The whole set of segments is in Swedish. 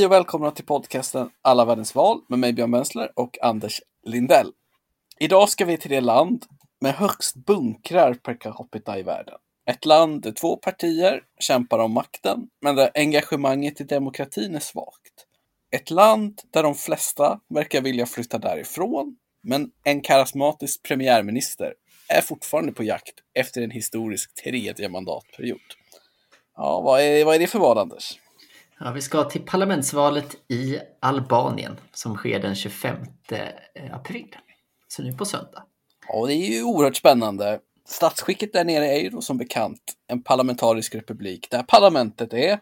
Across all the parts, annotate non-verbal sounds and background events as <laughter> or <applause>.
Hej och välkomna till podcasten Alla världens val med mig Björn Wensler och Anders Lindell. Idag ska vi till det land med högst bunkrar per capita i världen. Ett land där två partier kämpar om makten, men där engagemanget i demokratin är svagt. Ett land där de flesta verkar vilja flytta därifrån, men en karismatisk premiärminister är fortfarande på jakt efter en historisk tredje mandatperiod. Ja, vad är, vad är det för vad, Anders? Ja, vi ska till parlamentsvalet i Albanien som sker den 25 april. Så nu på söndag. Ja, det är ju oerhört spännande. Statsskicket där nere är ju då som bekant en parlamentarisk republik där parlamentet är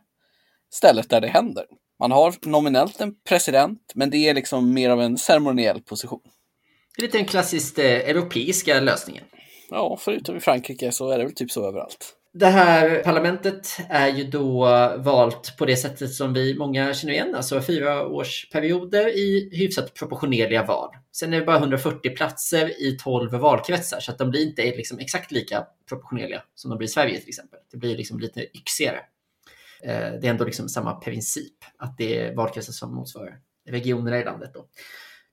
stället där det händer. Man har nominellt en president, men det är liksom mer av en ceremoniell position. Det är lite den klassiskt eh, europeiska lösningen. Ja, förutom i Frankrike så är det väl typ så överallt. Det här parlamentet är ju då valt på det sättet som vi många känner igen, alltså fyra i hyfsat proportionerliga val. Sen är det bara 140 platser i 12 valkretsar så att de blir inte liksom exakt lika proportionerliga som de blir i Sverige till exempel. Det blir liksom lite yxigare. Eh, det är ändå liksom samma princip, att det är valkretsar som motsvarar regionerna i landet. Då.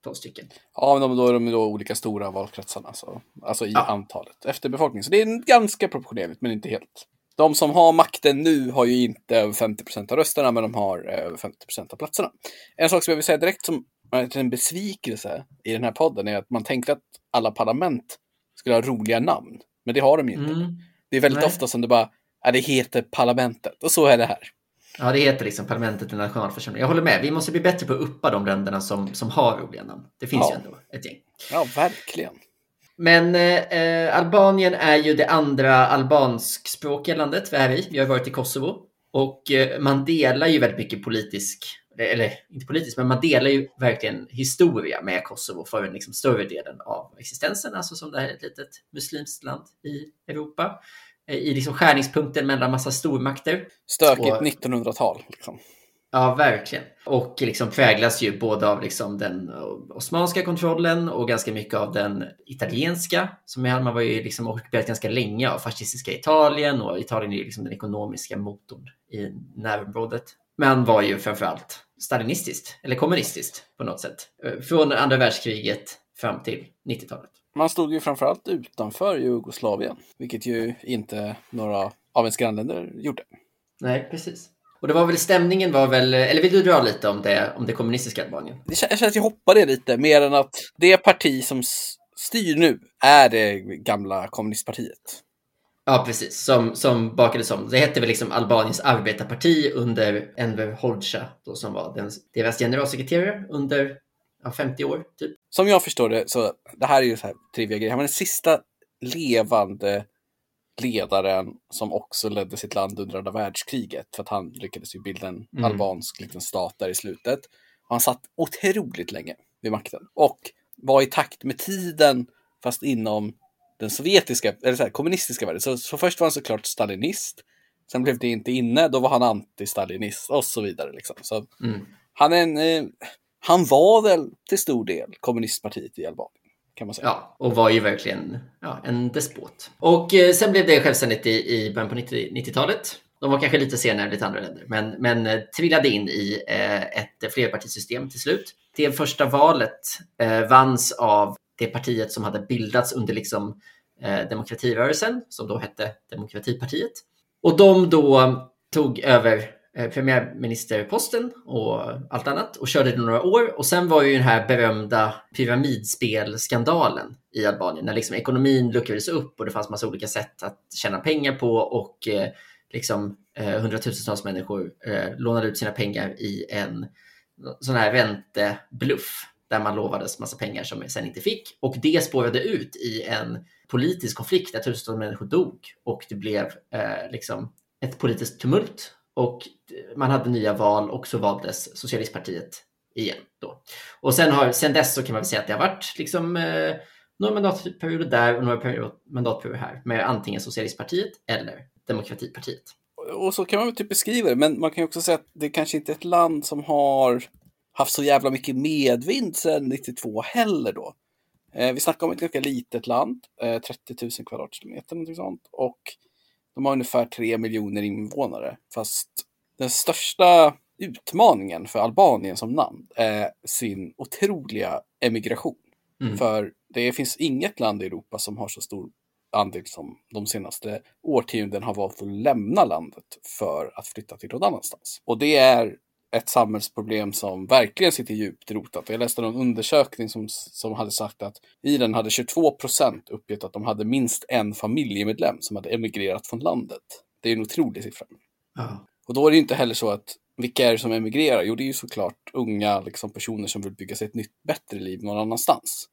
12 stycken. Ja, men då är de då olika stora valkretsarna, så, alltså i ja. antalet efter befolkningen. Så det är ganska proportionerligt, men inte helt. De som har makten nu har ju inte över 50 procent av rösterna, men de har över 50 procent av platserna. En sak som jag vill säga direkt som är en besvikelse i den här podden är att man tänkte att alla parlament skulle ha roliga namn, men det har de inte. Mm. Det är väldigt Nej. ofta som det bara, ja, det heter parlamentet, och så är det här. Ja, det heter liksom parlamentet eller nationalförsamlingen. Jag håller med. Vi måste bli bättre på att uppa de länderna som, som har roliga namn. Det finns ja. ju ändå ett gäng. Ja, verkligen. Men eh, Albanien är ju det andra albanskspråkiga landet vi är i. Vi har varit i Kosovo och eh, man delar ju väldigt mycket politisk, eller inte politisk, men man delar ju verkligen historia med Kosovo för den liksom större delen av existensen, alltså som det här är ett litet muslimskt land i Europa i liksom skärningspunkten mellan massa stormakter. Stökigt och, 1900-tal. Liksom. Ja, verkligen. Och liksom präglas ju både av liksom den osmanska kontrollen och ganska mycket av den italienska. Som man var ju liksom ockuperat ganska länge av fascistiska Italien och Italien är ju liksom den ekonomiska motorn i närområdet. Men var ju framförallt stalinistiskt eller kommunistiskt på något sätt. Från andra världskriget fram till 90-talet. Man stod ju framförallt utanför Jugoslavien, vilket ju inte några av ens grannländer gjorde. Nej, precis. Och det var väl stämningen var väl, eller vill du dra lite om det, om det kommunistiska Albanien? Jag känner att jag hoppar det lite, mer än att det parti som styr nu är det gamla kommunistpartiet. Ja, precis. Som, som bakades om. Det hette väl liksom Albaniens arbetarparti under Enver Hoxha, då, som var den, deras generalsekreterare under 50 år. Typ. Som jag förstår det, så det här är ju så här trivia grejer. Han var den sista levande ledaren som också ledde sitt land under andra världskriget. För att han lyckades ju bilda en mm. albansk liten stat där i slutet. Och han satt otroligt länge vid makten. Och var i takt med tiden, fast inom den sovjetiska, eller så här, kommunistiska världen. Så, så först var han såklart stalinist. Sen blev det inte inne, då var han anti-stalinist och så vidare. Liksom. Så mm. Han är en, eh, han var väl till stor del kommunistpartiet i Albanien. Kan man säga. Ja, och var ju verkligen ja, en despot. Och eh, sen blev det självständigt i, i början på 90-talet. De var kanske lite senare än lite andra länder, men, men eh, trillade in i eh, ett flerpartisystem till slut. Det första valet eh, vanns av det partiet som hade bildats under liksom, eh, demokratirörelsen, som då hette Demokratipartiet. Och de då tog över Eh, premiärministerposten och allt annat och körde det några år. Och sen var ju den här berömda pyramidspelskandalen i Albanien när liksom ekonomin luckrades upp och det fanns massa olika sätt att tjäna pengar på och eh, liksom eh, hundratusentals människor eh, lånade ut sina pengar i en sån här räntebluff där man lovades massa pengar som man sen inte fick. Och det spårade ut i en politisk konflikt där tusentals människor dog och det blev eh, liksom ett politiskt tumult och man hade nya val och så valdes Socialistpartiet igen. Då. Och sen, har, sen dess så kan man väl säga att det har varit liksom, eh, några mandatperioder där och några mandatperioder här med antingen Socialistpartiet eller Demokratipartiet. Och så kan man väl typ beskriva det, men man kan ju också säga att det kanske inte är ett land som har haft så jävla mycket medvind sedan 92 heller då. Eh, vi snackar om ett ganska litet land, eh, 30 000 kvadratkilometer, någonting sånt. Och de har ungefär tre miljoner invånare. Fast den största utmaningen för Albanien som namn är sin otroliga emigration. Mm. För det finns inget land i Europa som har så stor andel som de senaste årtionden har valt att lämna landet för att flytta till någon annanstans. Och det är ett samhällsproblem som verkligen sitter djupt rotat. Jag läste en undersökning som, som hade sagt att i den hade 22 procent uppgett att de hade minst en familjemedlem som hade emigrerat från landet. Det är en otrolig siffra. Ja. Och då är det inte heller så att vilka är det som emigrerar? Jo, det är ju såklart unga liksom, personer som vill bygga sig ett nytt, bättre liv någon annanstans.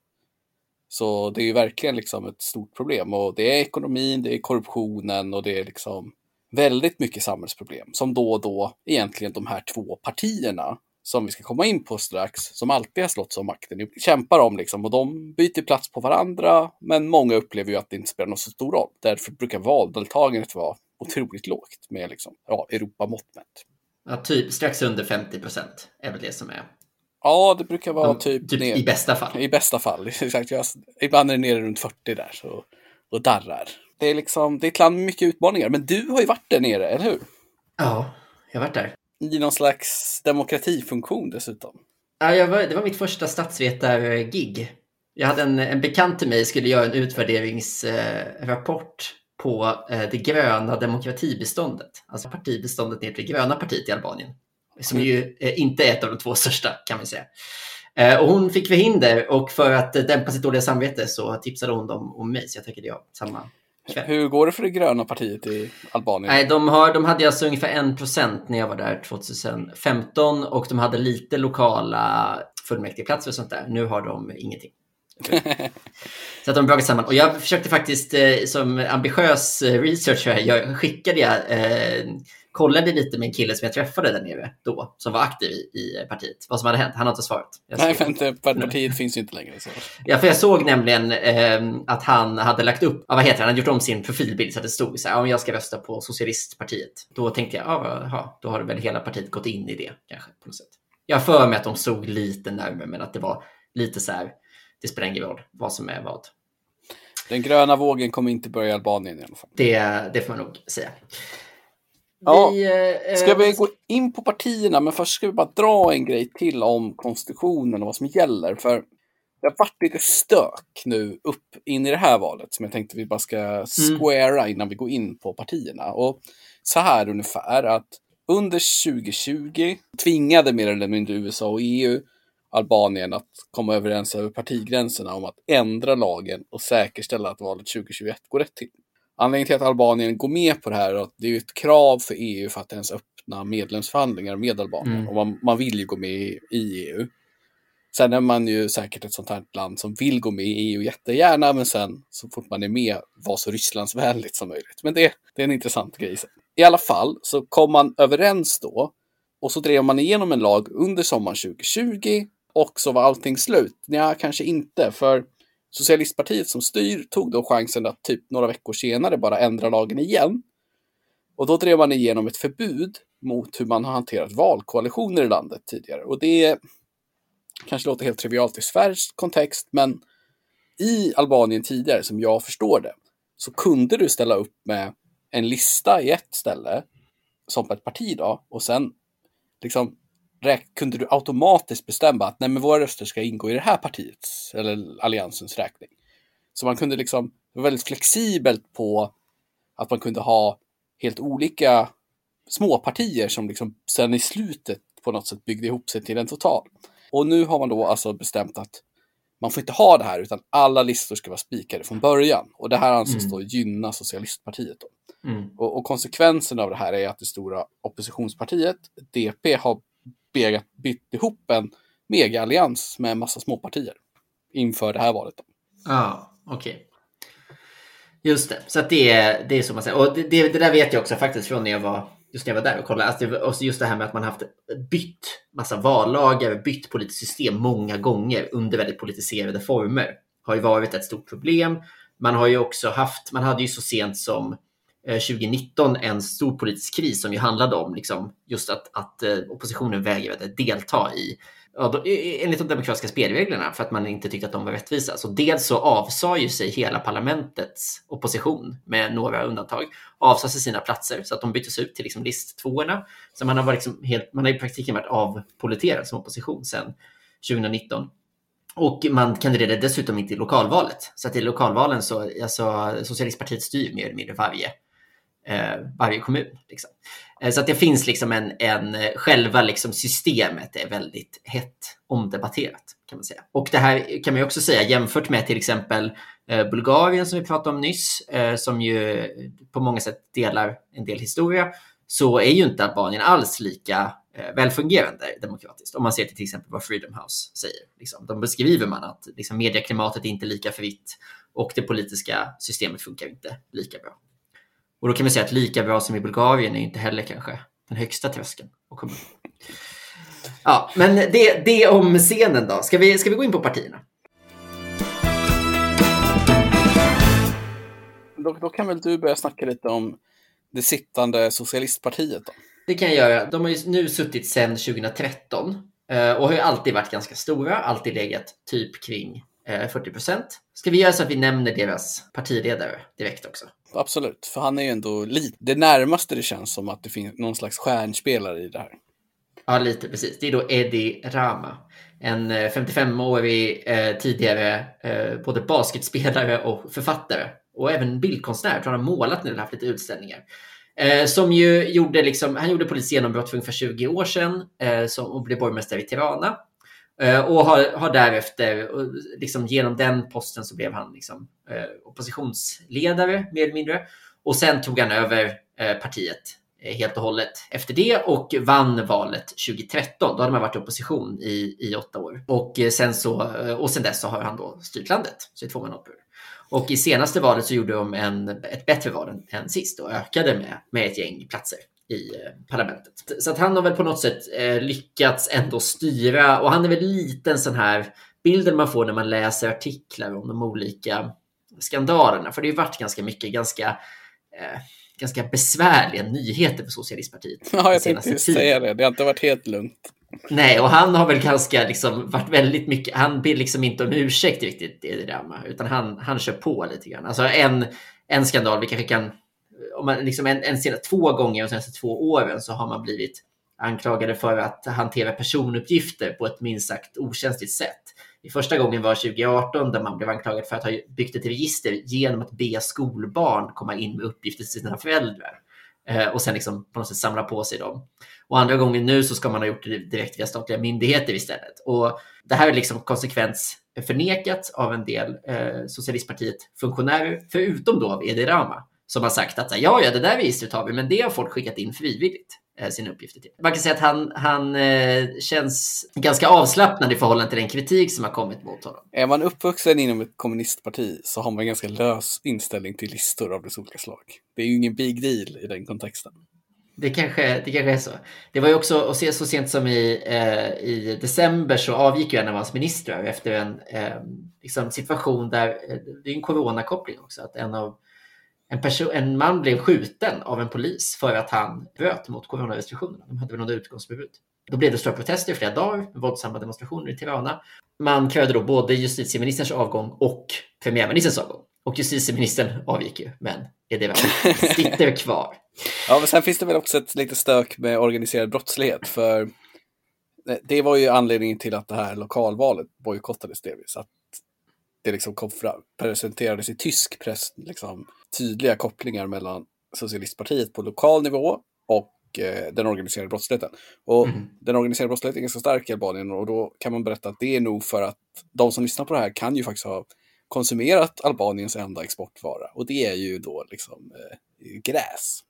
Så det är ju verkligen liksom ett stort problem och det är ekonomin, det är korruptionen och det är liksom väldigt mycket samhällsproblem som då och då egentligen de här två partierna som vi ska komma in på strax, som alltid har slått om makten, kämpar om liksom och de byter plats på varandra. Men många upplever ju att det inte spelar någon så stor roll. Därför brukar valdeltagandet vara otroligt lågt med liksom, ja, Europamått mätt. Ja, typ strax under 50 procent är väl det som är. Ja, det brukar vara Ja, typ, typ ner, i bästa fall. I bästa fall. <laughs> Exakt. Ibland är det nere runt 40 där så, och darrar. Det är liksom, det är ett land med mycket utmaningar. Men du har ju varit där nere, eller hur? Ja, jag har varit där. I någon slags demokratifunktion dessutom. Ja, var, det var mitt första statsvetar-gig. Jag hade en, en bekant till mig skulle göra en utvärderingsrapport på eh, det gröna demokratibiståndet. Alltså partibiståndet ner till det gröna partiet i Albanien. Som ju eh, inte är ett av de två största kan man säga. Eh, och hon fick förhinder och för att dämpa sitt dåliga samvete så tipsade hon dem om mig. Så jag tackade ja samma. Hur går det för det gröna partiet i Albanien? Nej, de, har, de hade alltså ungefär 1% när jag var där 2015 och de hade lite lokala fullmäktigeplatser och sånt där. Nu har de ingenting. <laughs> Så att de dragit samman. Och jag försökte faktiskt eh, som ambitiös researcher, jag skickade jag, eh, kollade lite med en kille som jag träffade där nere då, som var aktiv i, i partiet. Vad som hade hänt. Han har inte svarat. Nej, för inte, partiet finns ju inte längre. Så. Ja, för jag såg nämligen eh, att han hade lagt upp, ja, vad heter det, han hade gjort om sin profilbild så att det stod så här, men jag ska rösta på Socialistpartiet. Då tänkte jag, ja, då har väl hela partiet gått in i det kanske på något sätt. Jag har för mig att de stod lite närmare, men att det var lite så här, det spelar ingen roll vad som är vad. Den gröna vågen kommer inte börja i Albanien i alla fall. Det, det får man nog säga. Ja, Vi, eh, Ska vi gå in på partierna, men först ska vi bara dra en grej till om konstitutionen och vad som gäller. För det har varit lite stök nu upp in i det här valet som jag tänkte vi bara ska squara innan vi går in på partierna. Och så här ungefär att under 2020 tvingade mer eller mindre USA och EU Albanien att komma överens över partigränserna om att ändra lagen och säkerställa att valet 2021 går rätt till. Anledningen till att Albanien går med på det här är att det är ett krav för EU för att ens öppna medlemsförhandlingar med Albanien. Mm. Och man, man vill ju gå med i, i EU. Sen är man ju säkert ett sånt här land som vill gå med i EU jättegärna, men sen så fort man är med var så Rysslandsvänligt som möjligt. Men det, det är en intressant grej. I alla fall så kom man överens då och så drev man igenom en lag under sommaren 2020 och så var allting slut. Ja, kanske inte, för Socialistpartiet som styr tog då chansen att typ några veckor senare bara ändra lagen igen. Och då drev man igenom ett förbud mot hur man har hanterat valkoalitioner i landet tidigare. Och det kanske låter helt trivialt i Sveriges kontext, men i Albanien tidigare, som jag förstår det, så kunde du ställa upp med en lista i ett ställe, som ett parti då, och sen liksom kunde du automatiskt bestämma att nej, men våra röster ska ingå i det här partiets eller alliansens räkning. Så man kunde liksom, det var väldigt flexibelt på att man kunde ha helt olika småpartier som liksom sen i slutet på något sätt byggde ihop sig till en total. Och nu har man då alltså bestämt att man får inte ha det här utan alla listor ska vara spikade från början. Och det här anses Mm. då gynna socialistpartiet. Då. Mm. Och, och konsekvensen av det här är att det stora oppositionspartiet, DP, har begat, bytt ihop en mega-allians med en massa småpartier inför det här valet. Ja, Ja, okej. Just det, så att det, är, det är så man säger. Och det, det, det där vet jag också faktiskt från när jag var, just när jag var där och kollade. Alltså och just det här med att man haft bytt massa vallagar, bytt politiskt system många gånger under väldigt politiserade former. Har ju varit ett stort problem. Man har ju också haft, man hade ju så sent som Eh, 2019 en stor politisk kris som ju handlade om liksom, just att, att eh, oppositionen vägrade delta i ja, då, enligt de demokratiska spelreglerna för att man inte tyckte att de var rättvisa. Så dels så avsade ju sig hela parlamentets opposition med några undantag, avsade sig sina platser så att de byttes ut till liksom listtvåorna. Så man har, varit liksom helt, man har i praktiken varit avpoliterad som opposition sedan 2019. Och man kandiderade dessutom inte i lokalvalet. Så att i lokalvalen så, alltså, Socialistpartiet styr mer eller mindre varje, Eh, varje kommun. Liksom. Eh, så att det finns liksom en, en eh, själva liksom systemet är väldigt hett omdebatterat kan man säga. Och det här kan man också säga jämfört med till exempel eh, Bulgarien som vi pratade om nyss, som ju på många sätt delar en del historia, så är ju inte Albanien alls lika välfungerande demokratiskt. Om man ser till till exempel vad Freedom House säger. Liksom, de beskriver man att liksom, medieklimatet är inte lika fritt och det politiska systemet funkar inte lika bra. Och då kan man säga att lika bra som i Bulgarien är inte heller kanske den högsta tröskeln att komma Ja, men det, det om scenen då. Ska vi, ska vi gå in på partierna? Då, då kan väl du börja snacka lite om det sittande socialistpartiet då? Det kan jag göra. De har ju nu suttit sedan 2013 eh, och har ju alltid varit ganska stora, alltid legat typ kring 40 eh, procent. Ska vi göra så att vi nämner deras partiledare direkt också? Absolut, för han är ju ändå lite det närmaste det känns som att det finns någon slags stjärnspelare i det här. Ja, lite precis. Det är då Eddie Rama. En eh, 55-årig eh, tidigare eh, både basketspelare och författare. Och även bildkonstnär. Jag tror han har målat nu och haft lite utställningar. Eh, som ju gjorde, liksom, han gjorde politiskt genombrott för ungefär 20 år sedan eh, som, och blev borgmästare i Tirana. Eh, och har, har därefter, liksom genom den posten så blev han liksom, eh, oppositionsledare mer eller mindre. Och sen tog han över eh, partiet eh, helt och hållet efter det och vann valet 2013. Då hade man varit i opposition i, i åtta år. Och eh, sen, så, och sen dess så har han då styrt landet, så i två mandatperioder. Och i senaste valet så gjorde de en, ett bättre val än, än sist och ökade med, med ett gäng platser i eh, parlamentet. Så att han har väl på något sätt eh, lyckats ändå styra och han är väl lite en sån här bilden man får när man läser artiklar om de olika skandalerna. För det har ju varit ganska mycket ganska eh, ganska besvärliga nyheter för Socialistpartiet. <laughs> Ja, jag tänkte just säga det. Det har inte varit helt lugnt. Nej, och han har väl ganska liksom varit väldigt mycket. Han ber liksom inte om ursäkt riktigt i det drama, utan han, han kör på lite grann. Alltså en, en skandal vi kanske kan om man liksom en, en sena, två gånger de senaste två åren så har man blivit anklagade för att hantera personuppgifter på ett minst sagt okänsligt sätt. I första gången var 2018 där man blev anklagad för att ha byggt ett register genom att be skolbarn komma in med uppgifter till sina föräldrar eh, och sen liksom på något sätt samla på sig dem. Och andra gången nu så ska man ha gjort det direkt via statliga myndigheter istället. Och det här är liksom konsekvens förnekat av en del eh, socialistpartiet funktionärer, förutom då av Edi Rama som har sagt att ja, ja, det där registret har vi, men det har folk skickat in frivilligt eh, sina uppgifter till. Man kan säga att han, han eh, känns ganska avslappnad i förhållande till den kritik som har kommit mot honom. Är man uppvuxen inom ett kommunistparti så har man en ganska lös inställning till listor av dess olika slag. Det är ju ingen big deal i den kontexten. Det kanske, det kanske är så. Det var ju också, och se, så sent som i, eh, i december så avgick ju en av hans ministrar efter en eh, liksom situation där, eh, det är en coronakoppling också, att en av en, person, en man blev skjuten av en polis för att han bröt mot coronarestriktionerna. De hade väl något utgångsförbud. Då blev det stora protester i flera dagar, våldsamma demonstrationer i Tirana. Man krävde då både justitieministerns avgång och premiärministerns avgång. Och justitieministern avgick ju, men är det väl <laughs> sitter kvar. Ja, men sen finns det väl också ett lite stök med organiserad brottslighet, för det var ju anledningen till att det här lokalvalet bojkottades delvis. Att det liksom kom fram, presenterades i tysk press liksom, tydliga kopplingar mellan socialistpartiet på lokal nivå och eh, den organiserade brottsligheten. Och mm. den organiserade brottsligheten är ganska stark i Albanien och då kan man berätta att det är nog för att de som lyssnar på det här kan ju faktiskt ha konsumerat Albaniens enda exportvara och det är ju då liksom eh, gräs.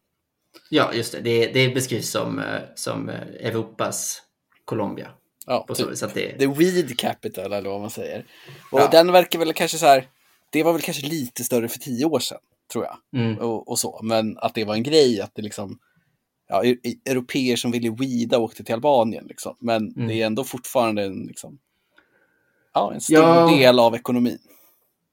Ja, just det. Det, det beskrivs som, eh, som eh, Europas Colombia. Ja, typ, så det... The Weed Capital eller vad man säger. Och ja. den verkar väl kanske så här, det var väl kanske lite större för tio år sedan, tror jag. Mm. Och, och, så, men att det var en grej att det liksom, ja, europeer som ville weeda åkte till Albanien liksom. Men mm. det är ändå fortfarande en, liksom, ja, en stor ja. del av ekonomin.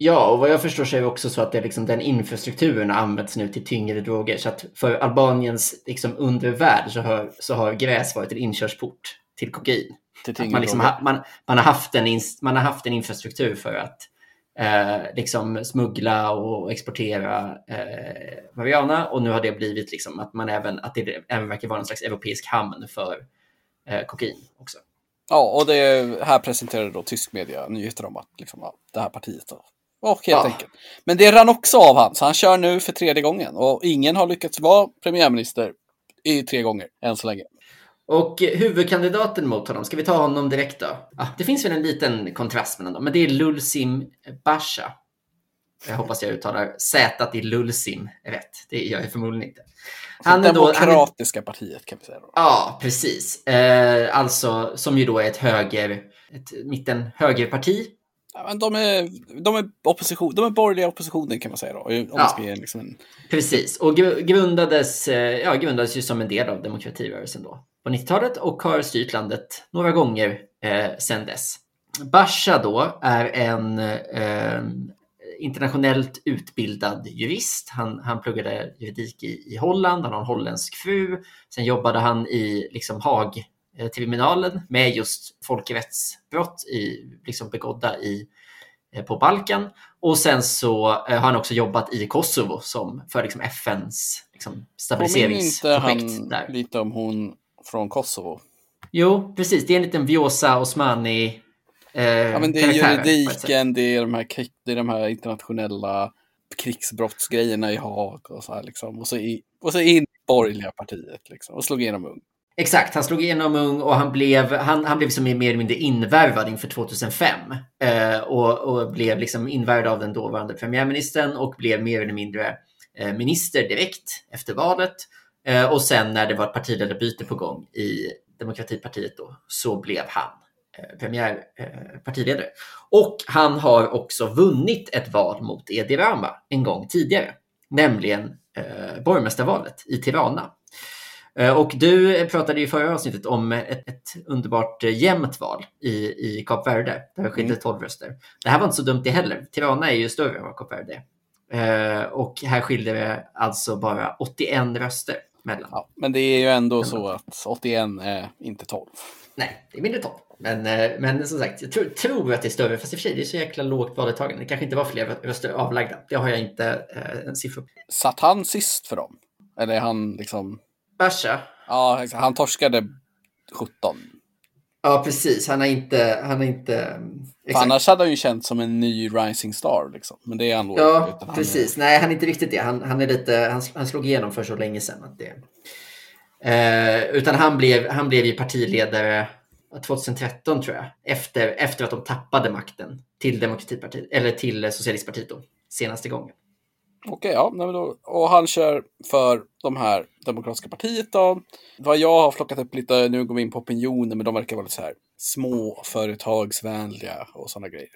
Ja, och vad jag förstår så är det också så att det liksom, den infrastrukturen används nu till tyngre droger. Så att för Albaniens liksom, undervärld så har, så har gräs varit en inkörsport till kokain. Att man, liksom man, man, har haft en, man har haft en infrastruktur för att eh, liksom smuggla och exportera eh, marijuana och nu har det blivit liksom att man även att det även verkar vara en slags europeisk hamn för eh, kokain också. Ja, och det här presenterade då tysk media nyheter om att liksom, ja, det här partiet då, och helt ja. enkelt. Men det rann också av han, så han kör nu för tredje gången och ingen har lyckats vara premiärminister i tre gånger än så länge. Och huvudkandidaten mot honom, ska vi ta honom direkt då? Ah, det finns väl en liten kontrast mellan dem, men det är Lulsim Basha. Jag hoppas jag uttalar Z i Lulsim rätt. Det gör jag förmodligen inte. Han är Demokratiska då, han är, partiet kan vi säga. Då. Ja, precis. Eh, alltså, som ju då är ett höger, ett mitten högerparti. Ja, men de, är, de, är opposition, de är borgerliga oppositionen kan man säga då. Om ja, ska liksom en... Precis, och grundades, eh, ja, grundades ju som en del av demokratirörelsen då på 90-talet och har styrt landet några gånger eh, sedan dess. Basha då är en eh, internationellt utbildad jurist. Han, han pluggade juridik i, i Holland, han har en holländsk fru. Sen jobbade han i liksom, Haag-tribunalen med just folkrättsbrott i, liksom begådda i, eh, på Balkan. Och sen så eh, har han också jobbat i Kosovo som för liksom, FNs liksom, stabiliseringsprojekt. Påminner inte han lite om hon från Kosovo? Jo, precis. Det är en liten Vjosa Osmani Eh, ja, men det är juridiken, det är, de här, det är de här internationella krigsbrottsgrejerna i Haag och så här liksom. Och så, i, och så in borgerliga partiet liksom. Och slog igenom ung. Exakt, han slog igenom ung och han blev, han, han blev som mer eller mindre invärvad inför 2005. Eh, och, och blev liksom invärvad av den dåvarande premiärministern och blev mer eller mindre eh, minister direkt efter valet. Eh, och sen när det var ett partiledarbyte på gång i Demokratipartiet då, så blev han Eh, premiärpartiledare. Eh, och han har också vunnit ett val mot Edi Rama en gång tidigare, nämligen eh, borgmästarvalet i Tirana. Eh, och du pratade i förra avsnittet om ett, ett underbart jämnt val i, i Kap Verde, där det skilde 12 mm. röster. Det här var inte så dumt det heller. Tirana är ju större än vad Kap Verde är. Och här skilde det alltså bara 81 röster mellan. Ja, men det är ju ändå så att 81 är inte 12. Nej, det är mindre 12. Men, eh, men som sagt, jag tror, tror, att det är större. Fast i och för sig, det är så jäkla lågt valdeltagande. Det kanske inte var fler röster avlagda. Det har jag inte eh, en siffra på. Satt han sist för dem? Eller är han liksom... Basha? Ja, han torskade 17. Ja, precis. Han har inte... Han har inte exakt. Annars hade han ju känt som en ny rising star. Liksom. Men det är han Ja, precis. Är... Nej, han är inte riktigt det. Han, han, är lite, han, han slog igenom för så länge sedan. Att det... Eh, utan han blev, han blev ju partiledare 2013 tror jag, efter, efter att de tappade makten till Demokratipartiet, eller till Socialistpartiet då, senaste gången. Okej, ja. Då, och han kör för de här Demokratiska partiet då. Vad jag har flockat upp lite, nu går vi in på opinionen, men de verkar vara lite så här småföretagsvänliga och sådana grejer.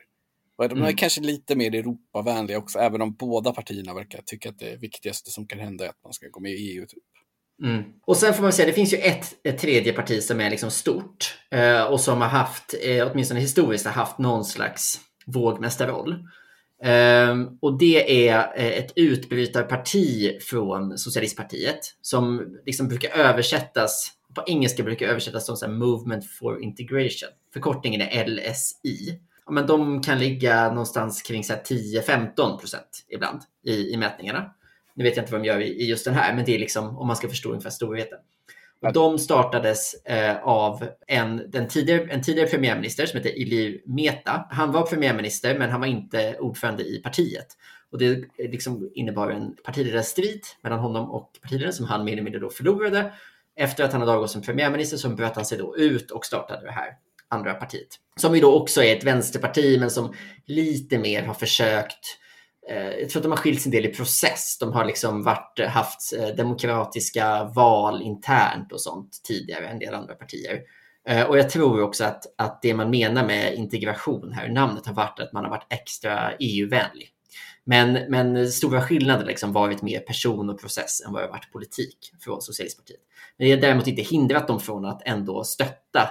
Och de är mm. kanske lite mer Europavänliga också, även om båda partierna verkar tycka att det viktigaste som kan hända är att man ska gå med i EU. Typ. Mm. Och sen får man säga, det finns ju ett, ett tredje parti som är liksom stort eh, och som har haft, eh, åtminstone historiskt, har haft någon slags vågmästarroll. Ehm, och det är eh, ett utbrytarparti från Socialistpartiet som liksom brukar översättas, på engelska brukar översättas som så Movement for Integration. Förkortningen är LSI. Ja, men de kan ligga någonstans kring 10-15 procent ibland i, i mätningarna. Nu vet jag inte vad de gör i, just den här, men det är liksom om man ska förstå ungefär storheten. Och de startades eh, av en, den tidigare, en tidigare premiärminister som heter Ilir Meta. Han var premiärminister, men han var inte ordförande i partiet. Och det liksom innebar en partiledarstrid mellan honom och partiledaren som han mer eller mindre då förlorade. Efter att han hade avgått som premiärminister så bröt han sig då ut och startade det här andra partiet. Som ju då också är ett vänsterparti, men som lite mer har försökt Eh, Eh, jag tror att de har skilt en del i process. De har liksom varit, eh, haft eh, demokratiska val internt och sånt tidigare än en del andra partier. Och jag tror också att, att det man menar med integration här, namnet har varit att man har varit extra EU-vänlig. Men, men stora skillnader liksom varit mer person och process än vad det varit politik från Socialistpartiet. Men det har däremot inte hindrat dem från att ändå stötta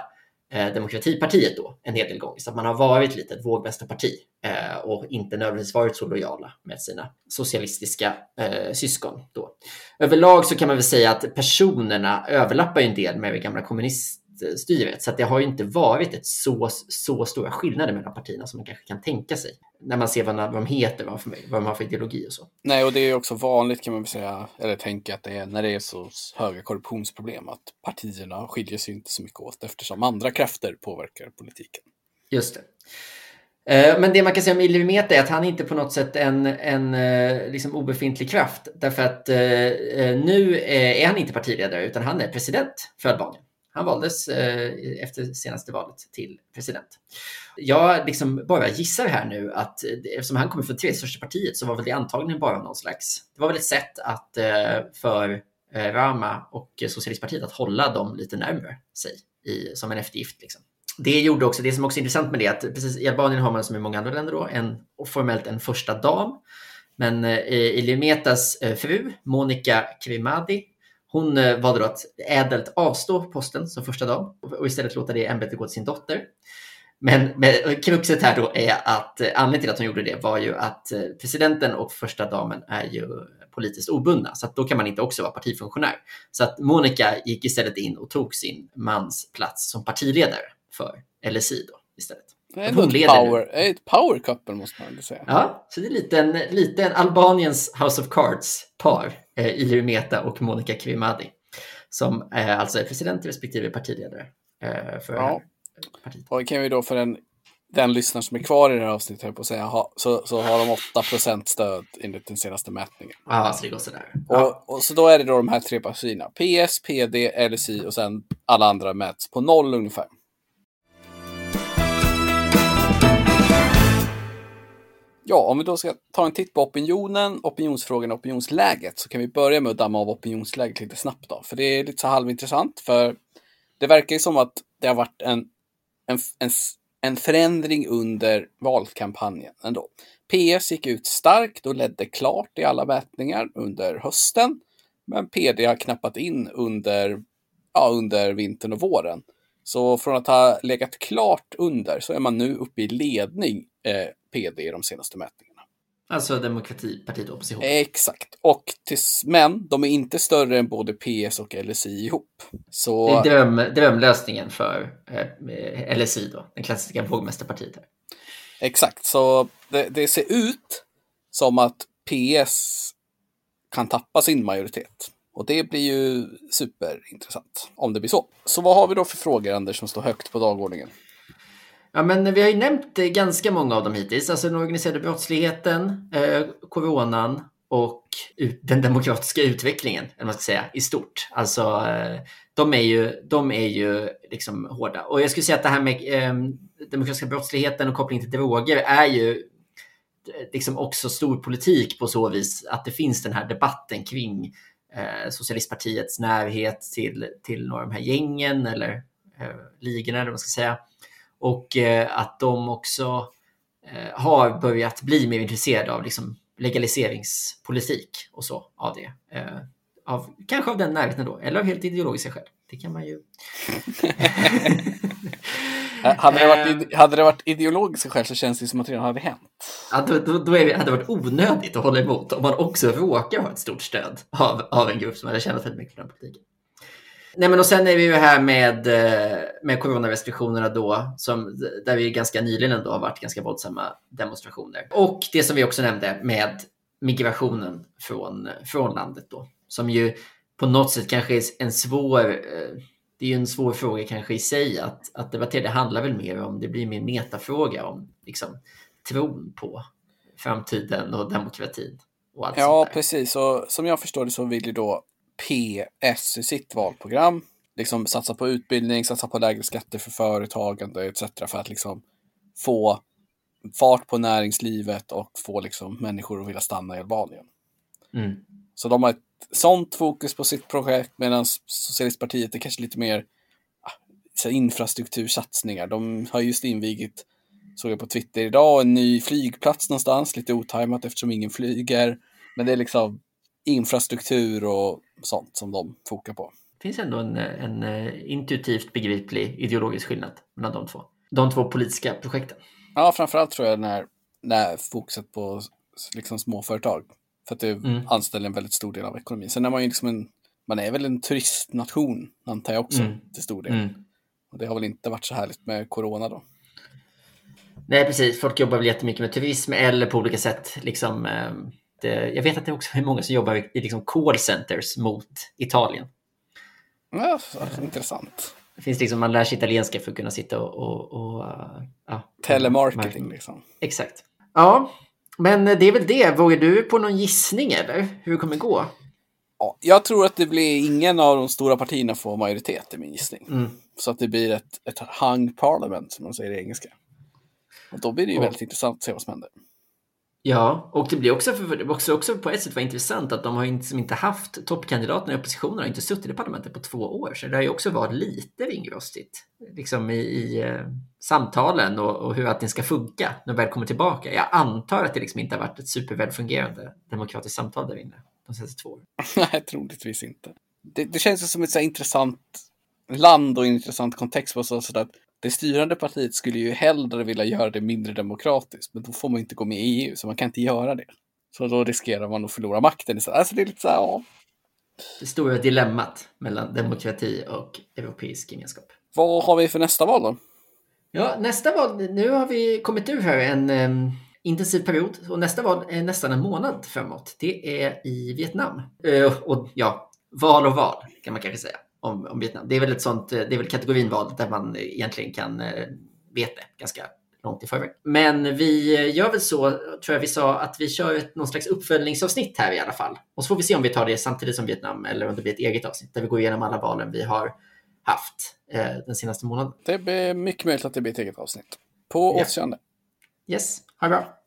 Eh, demokratipartiet då en hel del gånger. Så att man har varit lite ett vågmästarparti eh, och inte nödvändigtvis varit så lojala med sina socialistiska eh, syskon. Då. Överlag så kan man väl säga att personerna överlappar en del med det gamla kommunist presidentstyret. Så det har ju inte varit ett så, så stora skillnader mellan partierna som man kanske kan tänka sig. När man ser vad, de heter, vad, för, vad de har för ideologi och så. Nej, och det är också vanligt kan man säga, eller tänka att det är när det är så höga korruptionsproblem att partierna skiljer sig inte så mycket åt eftersom andra krafter påverkar politiken. Just det. Eh, men det man kan säga om Illuminata är att han inte på något sätt en, en eh, liksom obefintlig kraft. Därför att eh, nu är han inte partiledare utan han är president för Albanien. Han valdes eh, efter senaste valet till president. Jag liksom bara gissar här nu att eh, eftersom han kommer från tredje största partiet så var väl det antagligen bara någon slags... Det var väl ett sätt att eh, för Rama och Socialistpartiet att hålla dem lite närmare sig i, som en eftergift. Liksom det gjorde också, det som också är intressant med det, att precis i Albanien har man som i många andra länder då, en, formellt en första dam. Men eh, Iliometas eh, fru, Monica Krimadi, hon eh, valde då att ädelt avstå posten som första dam och istället låta det ämbetet gå till sin dotter. Men, men kruxet här då är att eh, anledningen till att hon gjorde det var ju att eh, presidenten och första damen är ju politiskt obundna, så att då kan man inte också vara partifunktionär. Så att Monica gick istället in och tog sin mans plats som partiledare för LSI då istället. Är ett power, ett power couple måste man säga. Ja, så det är lite en, lite en Albaniens House of Cards-par, eh, Iliri Meta och Monica Kvimadi, som eh, alltså är president respektive partiledare eh, för ja. partiet. Och kan vi då för en, den lyssnare som är kvar i det här avsnittet, på att säga, ha, så, så har de 8% stöd enligt den senaste mätningen. Ja, så det går sådär. Ja. Och, och så då är det då de här tre partierna, PS, PD, LSI och sen alla andra mäts på noll ungefär. Ja, om vi då ska ta en titt på opinionen, opinionsfrågan och opinionsläget så kan vi börja med att damma av opinionsläget lite snabbt då. För det är lite så halvintressant för det verkar ju som att det har varit en, en, en, en förändring under valkampanjen ändå. PS gick ut starkt och ledde klart i alla mätningar under hösten. Men PD har knappat in under, ja, under vintern och våren. Så från att ha legat klart under så är man nu uppe i ledning eh, PD i de senaste mätningarna. Alltså Demokratipartiet och opposition. Exakt. Och tills, men de är inte större än både PS och LSI ihop. Så... Det är dröm, drömlösningen för eh, LSI då, den klassiska vågmästarpartiet. Här. Exakt, så det, det ser ut som att PS kan tappa sin majoritet. Och det blir ju superintressant om det blir så. Så vad har vi då för frågor, Anders, som står högt på dagordningen? Ja, men vi har ju nämnt eh, ganska många av dem hittills. Alltså den organiserade brottsligheten, eh, coronan och den demokratiska utvecklingen, eller man ska säga, i stort. Alltså, eh, de är ju, de är ju liksom hårda. Och jag skulle säga att det här med eh, demokratiska brottsligheten och kopplingen till droger är ju eh, liksom också stor politik på så vis att det finns den här debatten kring eh, socialistpartiets närhet till, till några av de här gängen eller eh, ligorna, eller vad man ska säga. Och eh, att de också eh, har börjat bli mer intresserade av liksom, legaliseringspolitik och så av det. Eh, av, kanske av den närheten då, eller av helt ideologiska skäl. Det kan man ju... <laughs> hade, det varit, hade det varit ideologiska skäl så känns det som att det redan hade hänt. Ja, då, då, då det, hade det varit onödigt att hålla emot om man också råkar ha ett stort stöd av, av en grupp som hade tjänat väldigt mycket på den politiken. Nej, men och sen är vi ju här med, eh, med coronarestriktionerna då, som, där vi ganska nyligen ändå har varit ganska våldsamma demonstrationer. Och det som vi också nämnde med migrationen från, från landet då, som ju på något sätt kanske är en svår, eh, det är ju en svår fråga kanske i sig att, att debattera. Det handlar väl mer om, det blir mer metafråga om liksom, tron på framtiden och demokratin. Och allt ja, precis. Och som jag förstår det så vill ju då PS i sitt valprogram. Liksom satsa på utbildning, satsa på lägre skatter för företagande etc. för att liksom få fart på näringslivet och få liksom människor att vilja stanna i Albanien. Mm. Så de har ett sånt fokus på sitt projekt medan Socialistpartiet är kanske lite mer ah, så infrastruktursatsningar. De har just invigit, såg jag på Twitter idag, en ny flygplats någonstans, lite otajmat eftersom ingen flyger. Men det är liksom infrastruktur och sånt som de fokar på. Det finns ändå en, en eh, intuitivt begriplig ideologisk skillnad mellan de två. De två politiska projekten. Ja, framförallt tror jag när, när fokuset på liksom småföretag. För att det mm. anställer en väldigt stor del av ekonomin. Sen är man ju liksom en, man är väl en turistnation, antar jag också, mm. till stor del. Mm. Och det har väl inte varit så härligt med corona då. Nej, precis. Folk jobbar väl jättemycket med turism eller på olika sätt. Liksom, eh, jag vet att det också är många som jobbar i liksom call centers mot Italien. Ja, intressant. Det finns liksom, man lär sig italienska för att kunna sitta och... och, och ja, Telemarketing liksom. Exakt. Ja, men det är väl det. Vågar du på någon gissning eller? Hur det kommer gå? Ja, jag tror att det blir ingen av de stora partierna får majoritet i min gissning. Mm. Så att det blir ett, ett hung parliament som man säger i engelska. Och då blir det ju Och- väldigt intressant att se vad som händer. Ja, och det blir också, för, det också, också på ett sätt var intressant att de har inte, som inte haft toppkandidaterna i oppositionen har inte suttit i parlamentet på två år. Så det har ju också varit lite ringrostigt liksom i, i eh, samtalen och, och hur allting ska funka när de väl kommer tillbaka. Jag antar att det liksom inte har varit ett supervälfungerande demokratiskt samtal där inne de senaste två åren. <laughs> Nej, troligtvis inte. Det, det känns ju som ett så intressant land och en intressant kontext på så att det styrande partiet skulle ju hellre vilja göra det mindre demokratiskt, men då får man inte gå med i EU, så man kan inte göra det. Så då riskerar man att förlora makten istället. Alltså det är lite så här, ja. Det stora dilemmat mellan demokrati och europeisk gemenskap. Vad har vi för nästa val då? Ja, nästa val, nu har vi kommit ur här en em, intensiv period och nästa val är nästan en månad framåt. Det är i Vietnam. Eh, och ja, val och val kan man kanske säga om, om Vietnam. Det är väl ett sånt, eh, det är väl kategorin val där man egentligen kan eh, veta ganska långt i förväg. Men vi eh, gör väl så, tror jag vi sa, att vi kör ett, någon slags uppföljningsavsnitt här i alla fall. Och så får vi se om vi tar det samtidigt som Vietnam eller om det blir ett eget avsnitt där vi går igenom alla valen vi har haft eh, den senaste månaden. Det blir mycket möjligt att det blir ett eget avsnitt. På återseende. Yes, ha det bra.